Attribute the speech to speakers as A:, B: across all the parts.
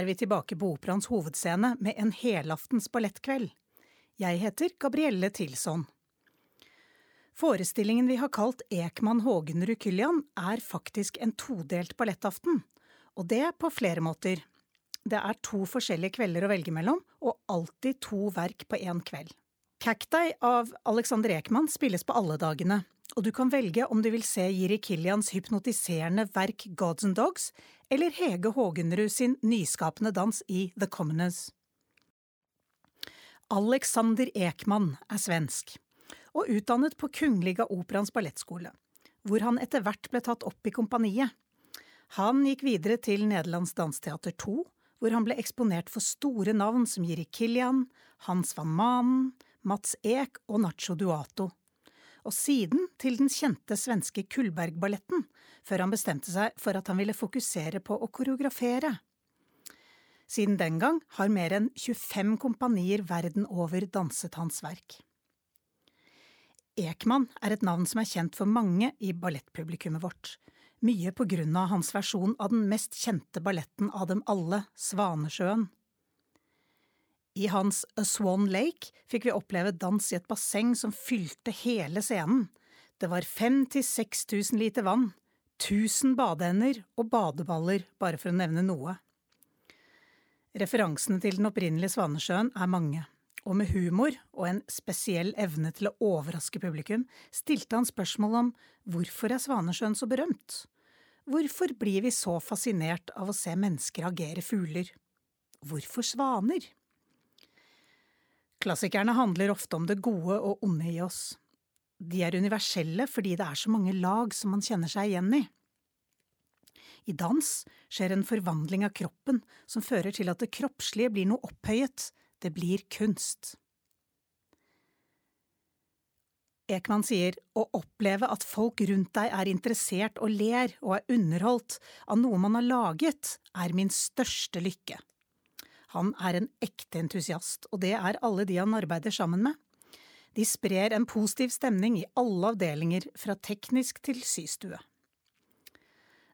A: Er vi tilbake på Operaens hovedscene med en helaftens ballettkveld. Jeg heter Gabrielle Tilson. Forestillingen vi har kalt Ekman Hågenrud Kyllian, er faktisk en todelt ballettaften, og det på flere måter. Det er to forskjellige kvelder å velge mellom, og alltid to verk på én kveld. Cacti av Alexander Ekman spilles på alle dagene, og du kan velge om du vil se Jiri Killians hypnotiserende verk Gods and Dogs, eller Hege Hågenrud sin nyskapende dans i The Commoners. Alexander Ekman er svensk, og utdannet på Kungliga Operaens ballettskole, hvor han etter hvert ble tatt opp i kompaniet. Han gikk videre til Nederlands Dansteater 2, hvor han ble eksponert for store navn som Jiri Killian, Hans van Manen, Mats Ek og Nacho Duato. Og siden til den kjente svenske Kullbergballetten, før han bestemte seg for at han ville fokusere på å koreografere. Siden den gang har mer enn 25 kompanier verden over danset hans verk. Ekman er et navn som er kjent for mange i ballettpublikummet vårt, mye på grunn av hans versjon av den mest kjente balletten av dem alle, Svanesjøen. I hans A Swan Lake fikk vi oppleve dans i et basseng som fylte hele scenen. Det var fem til seks tusen liter vann, tusen badeender og badeballer, bare for å nevne noe. Referansene til den opprinnelige Svanesjøen er mange og med humor og en spesiell evne til å overraske publikum, stilte han spørsmål om hvorfor er Svanesjøen så berømt? Hvorfor blir vi så fascinert av å se mennesker agere fugler? Hvorfor svaner? Klassikerne handler ofte om det gode og onde i oss. De er universelle fordi det er så mange lag som man kjenner seg igjen i. I dans skjer en forvandling av kroppen som fører til at det kroppslige blir noe opphøyet, det blir kunst. Ekman sier å oppleve at folk rundt deg er interessert og ler og er underholdt av noe man har laget, er min største lykke. Han er en ekte entusiast, og det er alle de han arbeider sammen med. De sprer en positiv stemning i alle avdelinger, fra teknisk til systue.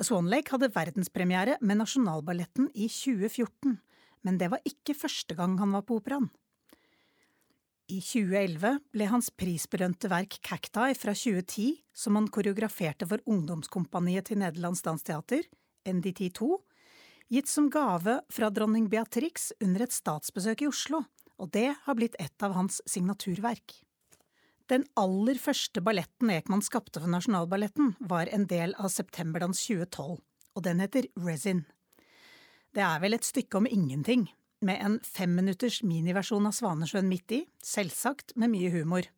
A: Swan Lake hadde verdenspremiere med Nasjonalballetten i 2014, men det var ikke første gang han var på operaen. I 2011 ble hans prisbelønte verk Cacti fra 2010, som han koreograferte for Ungdomskompaniet til Nederlands Dansteater, NDT2, gitt som gave fra dronning Beatrix under et statsbesøk i Oslo, og det har blitt et av hans signaturverk. Den aller første balletten Ekman skapte for Nasjonalballetten, var en del av Septemberdans 2012, og den heter Resin. Det er vel et stykke om ingenting, med en femminutters miniversjon av Svanesjøen midt i, selvsagt med mye humor.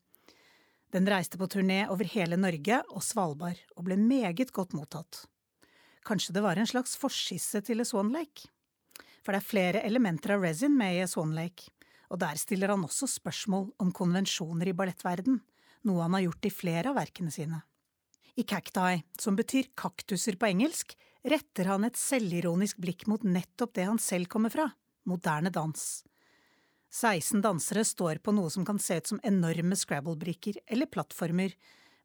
A: Den reiste på turné over hele Norge og Svalbard, og ble meget godt mottatt. Kanskje det var en slags forskisse til A Swan Lake? For det er flere elementer av resin med i A Swan Lake, og der stiller han også spørsmål om konvensjoner i ballettverden, noe han har gjort i flere av verkene sine. I Cacti, som betyr kaktuser på engelsk, retter han et selvironisk blikk mot nettopp det han selv kommer fra, moderne dans. 16 dansere står på noe som kan se ut som enorme Scrabble-brikker eller plattformer,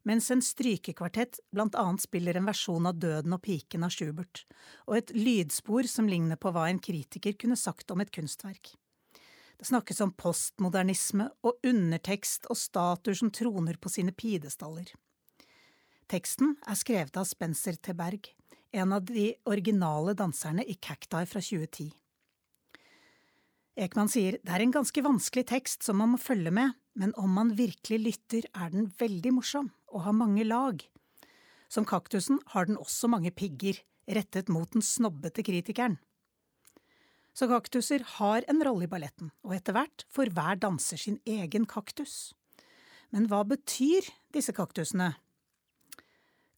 A: mens en strykekvartett blant annet spiller en versjon av Døden og piken av Schubert, og et lydspor som ligner på hva en kritiker kunne sagt om et kunstverk. Det snakkes om postmodernisme og undertekst og statuer som troner på sine pidestaller. Teksten er skrevet av Spencer Teberg, en av de originale danserne i Cacti fra 2010. Ekman sier det er en ganske vanskelig tekst som man må følge med, men om man virkelig lytter er den veldig morsom og har mange lag. Som kaktusen har den også mange pigger, rettet mot den snobbete kritikeren. Så kaktuser har en rolle i balletten, og etter hvert får hver danser sin egen kaktus. Men hva betyr disse kaktusene?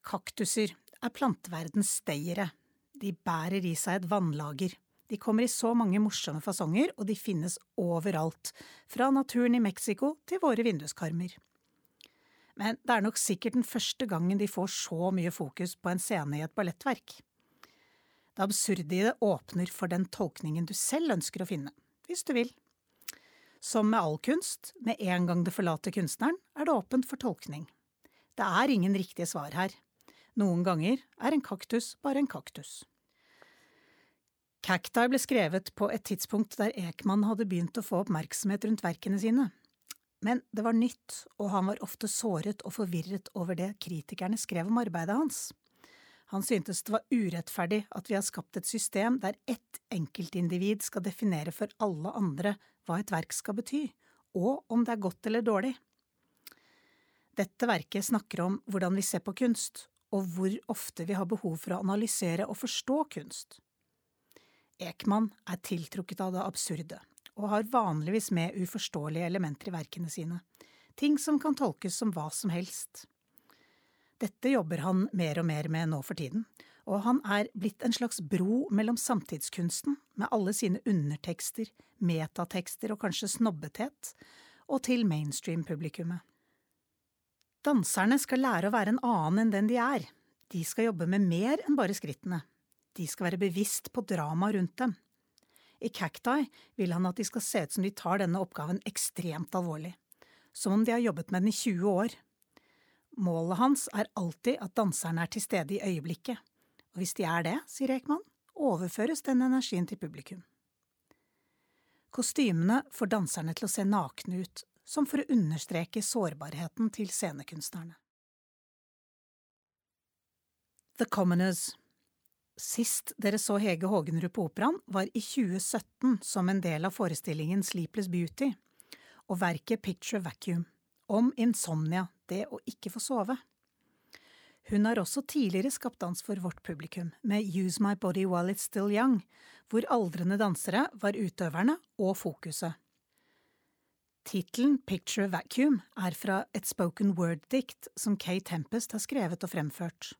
A: Kaktuser er planteverdens stayere. De bærer i seg et vannlager. De kommer i så mange morsomme fasonger, og de finnes overalt, fra naturen i Mexico til våre vinduskarmer. Men det er nok sikkert den første gangen de får så mye fokus på en scene i et ballettverk. Det absurde i det åpner for den tolkningen du selv ønsker å finne, hvis du vil. Som med all kunst, med en gang det forlater kunstneren, er det åpent for tolkning. Det er ingen riktige svar her. Noen ganger er en kaktus bare en kaktus. Cacti ble skrevet på et tidspunkt der Ekman hadde begynt å få oppmerksomhet rundt verkene sine. Men det var nytt, og han var ofte såret og forvirret over det kritikerne skrev om arbeidet hans. Han syntes det var urettferdig at vi har skapt et system der ett enkeltindivid skal definere for alle andre hva et verk skal bety, og om det er godt eller dårlig. Dette verket snakker om hvordan vi ser på kunst, og hvor ofte vi har behov for å analysere og forstå kunst. Ekman er tiltrukket av det absurde, og har vanligvis med uforståelige elementer i verkene sine, ting som kan tolkes som hva som helst. Dette jobber han mer og mer med nå for tiden, og han er blitt en slags bro mellom samtidskunsten, med alle sine undertekster, metatekster og kanskje snobbethet, og til mainstream-publikummet. Danserne skal lære å være en annen enn den de er. De skal jobbe med mer enn bare skrittene. De skal være bevisst på dramaet rundt dem. I Cacti vil han at de skal se ut som de tar denne oppgaven ekstremt alvorlig, som om de har jobbet med den i 20 år. Målet hans er alltid at danserne er til stede i øyeblikket, og hvis de er det, sier Ekman, overføres den energien til publikum. Kostymene får danserne til å se nakne ut, som for å understreke sårbarheten til scenekunstnerne. The Commoners Sist dere så Hege Hågenrud på operaen, var i 2017 som en del av forestillingen Sleepless Beauty og verket Picture Vacuum, om insomnia, det å ikke få sove. Hun har også tidligere skapt dans for vårt publikum, med Use My Body While It's Still Young, hvor aldrende dansere var utøverne og fokuset. Tittelen Picture Vacuum er fra et spoken word-dikt som Kay Tempest har skrevet og fremført.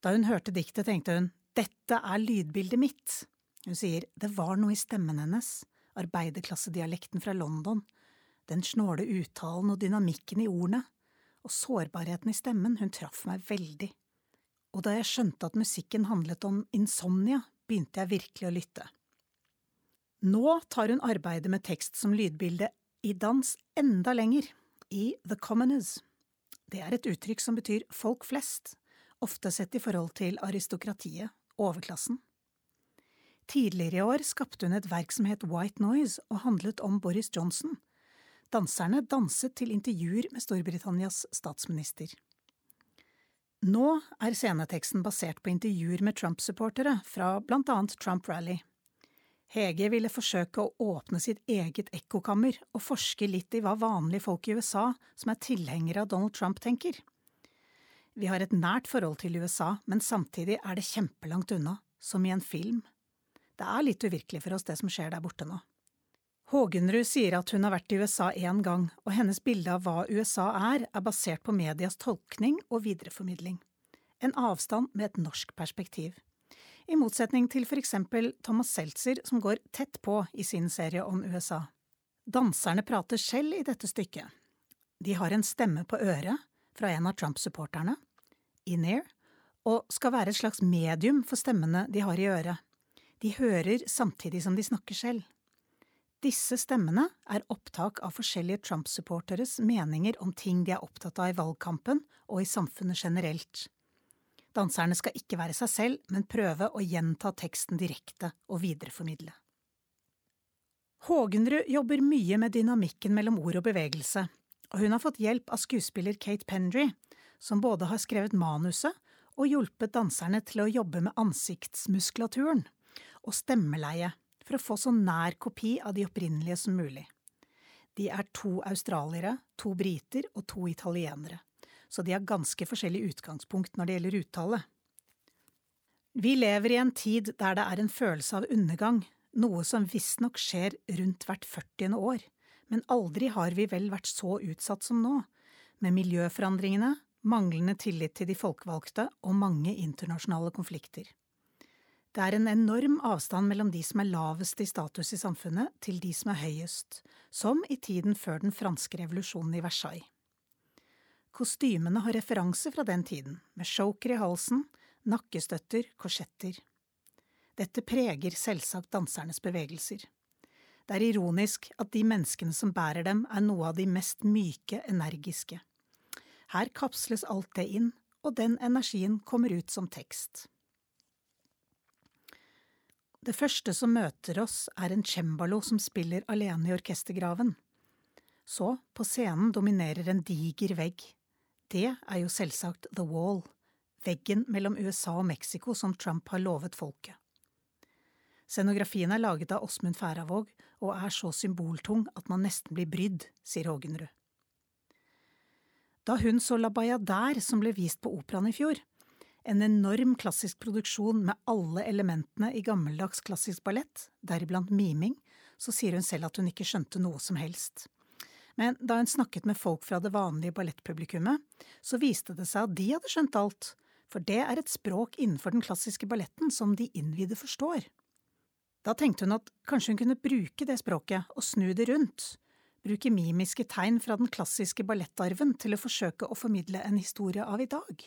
A: Da hun hørte diktet, tenkte hun dette er lydbildet mitt. Hun sier det var noe i stemmen hennes, arbeiderklassedialekten fra London, den snåle uttalen og dynamikken i ordene, og sårbarheten i stemmen, hun traff meg veldig. Og da jeg skjønte at musikken handlet om insomnia, begynte jeg virkelig å lytte. Nå tar hun arbeidet med tekst som lydbilde i dans enda lenger, i The Commoners. Det er et uttrykk som betyr folk flest, ofte sett i forhold til aristokratiet, overklassen. Tidligere i år skapte hun et verk som het White Noise og handlet om Boris Johnson. Danserne danset til intervjuer med Storbritannias statsminister. Nå er sceneteksten basert på intervjuer med Trump-supportere fra blant annet Trump Rally. Hege ville forsøke å åpne sitt eget ekkokammer og forske litt i hva vanlige folk i USA som er tilhengere av Donald Trump, tenker. Vi har et nært forhold til USA, men samtidig er det kjempelangt unna, som i en film. Det er litt uvirkelig for oss, det som skjer der borte nå. Hågenrud sier at hun har vært i USA én gang, og hennes bilde av hva USA er, er basert på medias tolkning og videreformidling. En avstand med et norsk perspektiv i motsetning til for eksempel Thomas Seltzer, som går tett på i sin serie om USA. Danserne prater selv i dette stykket. De har en stemme på øret fra en av Trump-supporterne, in-ear, og skal være et slags medium for stemmene de har i øret. De hører samtidig som de snakker selv. Disse stemmene er opptak av forskjellige Trump-supporteres meninger om ting de er opptatt av i valgkampen og i samfunnet generelt. Danserne skal ikke være seg selv, men prøve å gjenta teksten direkte og videreformidle. Hågenrud jobber mye med dynamikken mellom ord og bevegelse, og hun har fått hjelp av skuespiller Kate Pendry, som både har skrevet manuset og hjulpet danserne til å jobbe med ansiktsmuskulaturen og stemmeleie for å få så nær kopi av de opprinnelige som mulig. De er to australiere, to briter og to italienere så de har ganske forskjellig utgangspunkt når det gjelder uttale. Vi lever i en tid der det er en følelse av undergang, noe som visstnok skjer rundt hvert førtiende år, men aldri har vi vel vært så utsatt som nå, med miljøforandringene, manglende tillit til de folkevalgte og mange internasjonale konflikter. Det er en enorm avstand mellom de som er lavest i status i samfunnet, til de som er høyest, som i tiden før den franske revolusjonen i Versailles. Kostymene har referanse fra den tiden, med choker i halsen, nakkestøtter, korsetter. Dette preger selvsagt dansernes bevegelser. Det er ironisk at de menneskene som bærer dem, er noe av de mest myke, energiske. Her kapsles alt det inn, og den energien kommer ut som tekst. Det første som møter oss, er en cembalo som spiller alene i orkestergraven. Så, på scenen dominerer en diger vegg. Det er jo selvsagt The Wall, veggen mellom USA og Mexico som Trump har lovet folket. Scenografien er laget av Åsmund Færavåg og er så symboltung at man nesten blir brydd, sier Hågenrud. Da hun så La Bayadère som ble vist på operaen i fjor, en enorm klassisk produksjon med alle elementene i gammeldags klassisk ballett, deriblant miming, så sier hun selv at hun ikke skjønte noe som helst. Men da hun snakket med folk fra det vanlige ballettpublikummet, så viste det seg at de hadde skjønt alt, for det er et språk innenfor den klassiske balletten som de innvide forstår. Da tenkte hun at kanskje hun kunne bruke det språket og snu det rundt, bruke mimiske tegn fra den klassiske ballettarven til å forsøke å formidle en historie av i dag.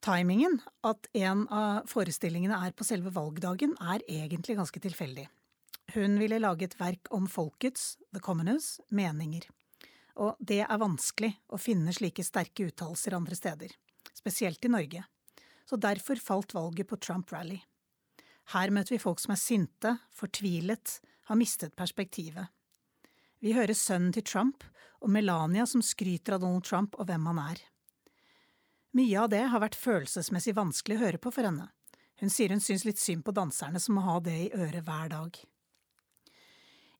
A: Timingen, at en av forestillingene er på selve valgdagen, er egentlig ganske tilfeldig. Hun ville lage et verk om folkets, the commoners, meninger. Og det er vanskelig å finne slike sterke uttalelser andre steder, spesielt i Norge. Så derfor falt valget på Trump Rally. Her møter vi folk som er sinte, fortvilet, har mistet perspektivet. Vi hører sønnen til Trump og Melania som skryter av Donald Trump og hvem han er. Mye av det har vært følelsesmessig vanskelig å høre på for henne. Hun sier hun syns litt synd på danserne som må ha det i øret hver dag.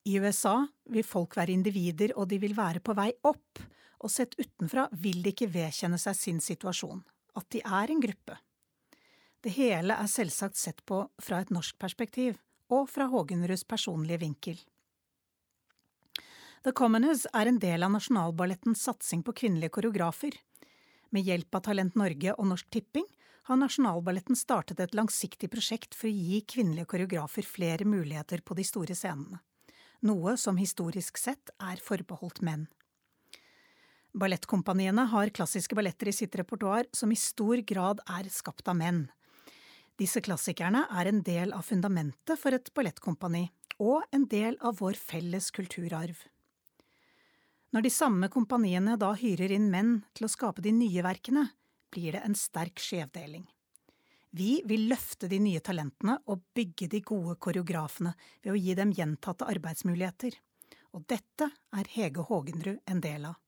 A: I USA vil folk være individer, og de vil være på vei opp, og sett utenfra vil de ikke vedkjenne seg sin situasjon, at de er en gruppe. Det hele er selvsagt sett på fra et norsk perspektiv, og fra Hågenruds personlige vinkel. The Commoners er en del av Nasjonalballettens satsing på kvinnelige koreografer. Med hjelp av Talent Norge og Norsk Tipping har Nasjonalballetten startet et langsiktig prosjekt for å gi kvinnelige koreografer flere muligheter på de store scenene, noe som historisk sett er forbeholdt menn. Ballettkompaniene har klassiske balletter i sitt repertoar som i stor grad er skapt av menn, disse klassikerne er en del av fundamentet for et ballettkompani, og en del av vår felles kulturarv. Når de samme kompaniene da hyrer inn menn til å skape de nye verkene, blir det en sterk skjevdeling. Vi vil løfte de nye talentene og bygge de gode koreografene ved å gi dem gjentatte arbeidsmuligheter. Og dette er Hege Hågenrud en del av.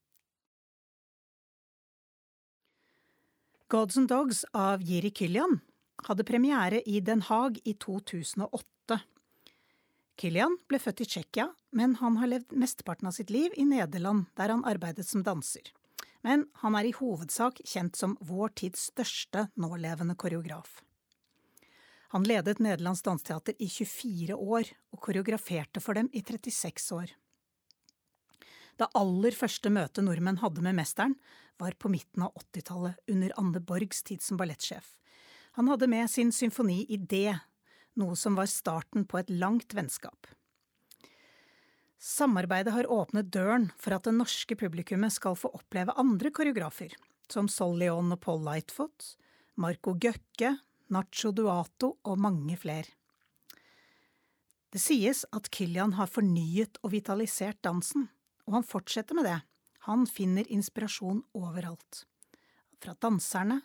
A: Gods and Dogs av Jiri Kyllian hadde premiere i Den Haag i 2008. Kilian ble født i Tsjekkia, men han har levd mesteparten av sitt liv i Nederland, der han arbeidet som danser. Men han er i hovedsak kjent som vår tids største nålevende koreograf. Han ledet Nederlands dansteater i 24 år, og koreograferte for dem i 36 år. Det aller første møtet nordmenn hadde med mesteren, var på midten av 80-tallet, under Anne Borgs tid som ballettsjef. Han hadde med sin symfoni i D, noe som var starten på et langt vennskap. Samarbeidet har åpnet døren for at det norske publikummet skal få oppleve andre koreografer, som Sol Leon og Paul Lightfoot, Marco Gøkke, Nacho Duato og mange flere. Det sies at Kilian har fornyet og vitalisert dansen, og han fortsetter med det. Han finner inspirasjon overalt. Fra danserne,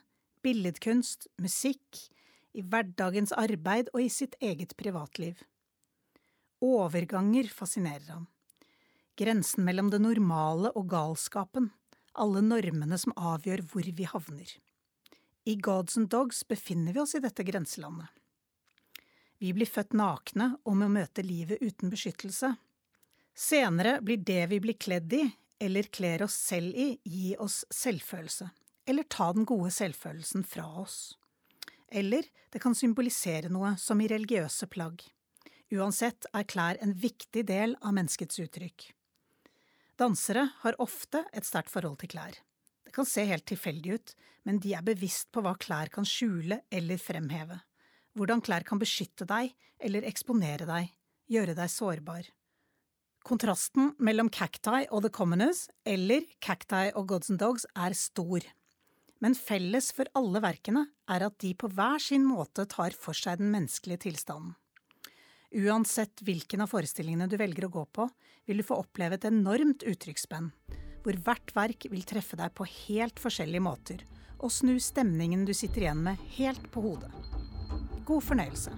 A: billedkunst, musikk, i hverdagens arbeid og i sitt eget privatliv. Overganger fascinerer han. Grensen mellom det normale og galskapen, alle normene som avgjør hvor vi havner. I Gods and Dogs befinner vi oss i dette grenselandet. Vi blir født nakne og må møte livet uten beskyttelse. Senere blir det vi blir kledd i, eller kler oss selv i, gi oss selvfølelse eller ta den gode selvfølelsen fra oss. Eller det kan symbolisere noe, som i religiøse plagg. Uansett er klær en viktig del av menneskets uttrykk. Dansere har ofte et sterkt forhold til klær. Det kan se helt tilfeldig ut, men de er bevisst på hva klær kan skjule eller fremheve. Hvordan klær kan beskytte deg eller eksponere deg, gjøre deg sårbar. Kontrasten mellom Cacti og The Commoners, eller Cacti og Gods and Dogs, er stor men felles for alle verkene er at de på hver sin måte tar for seg den menneskelige tilstanden. Uansett hvilken av forestillingene du velger å gå på, vil du få oppleve et enormt uttrykksspenn, hvor hvert verk vil treffe deg på helt forskjellige måter og snu stemningen du sitter igjen med, helt på hodet. God fornøyelse.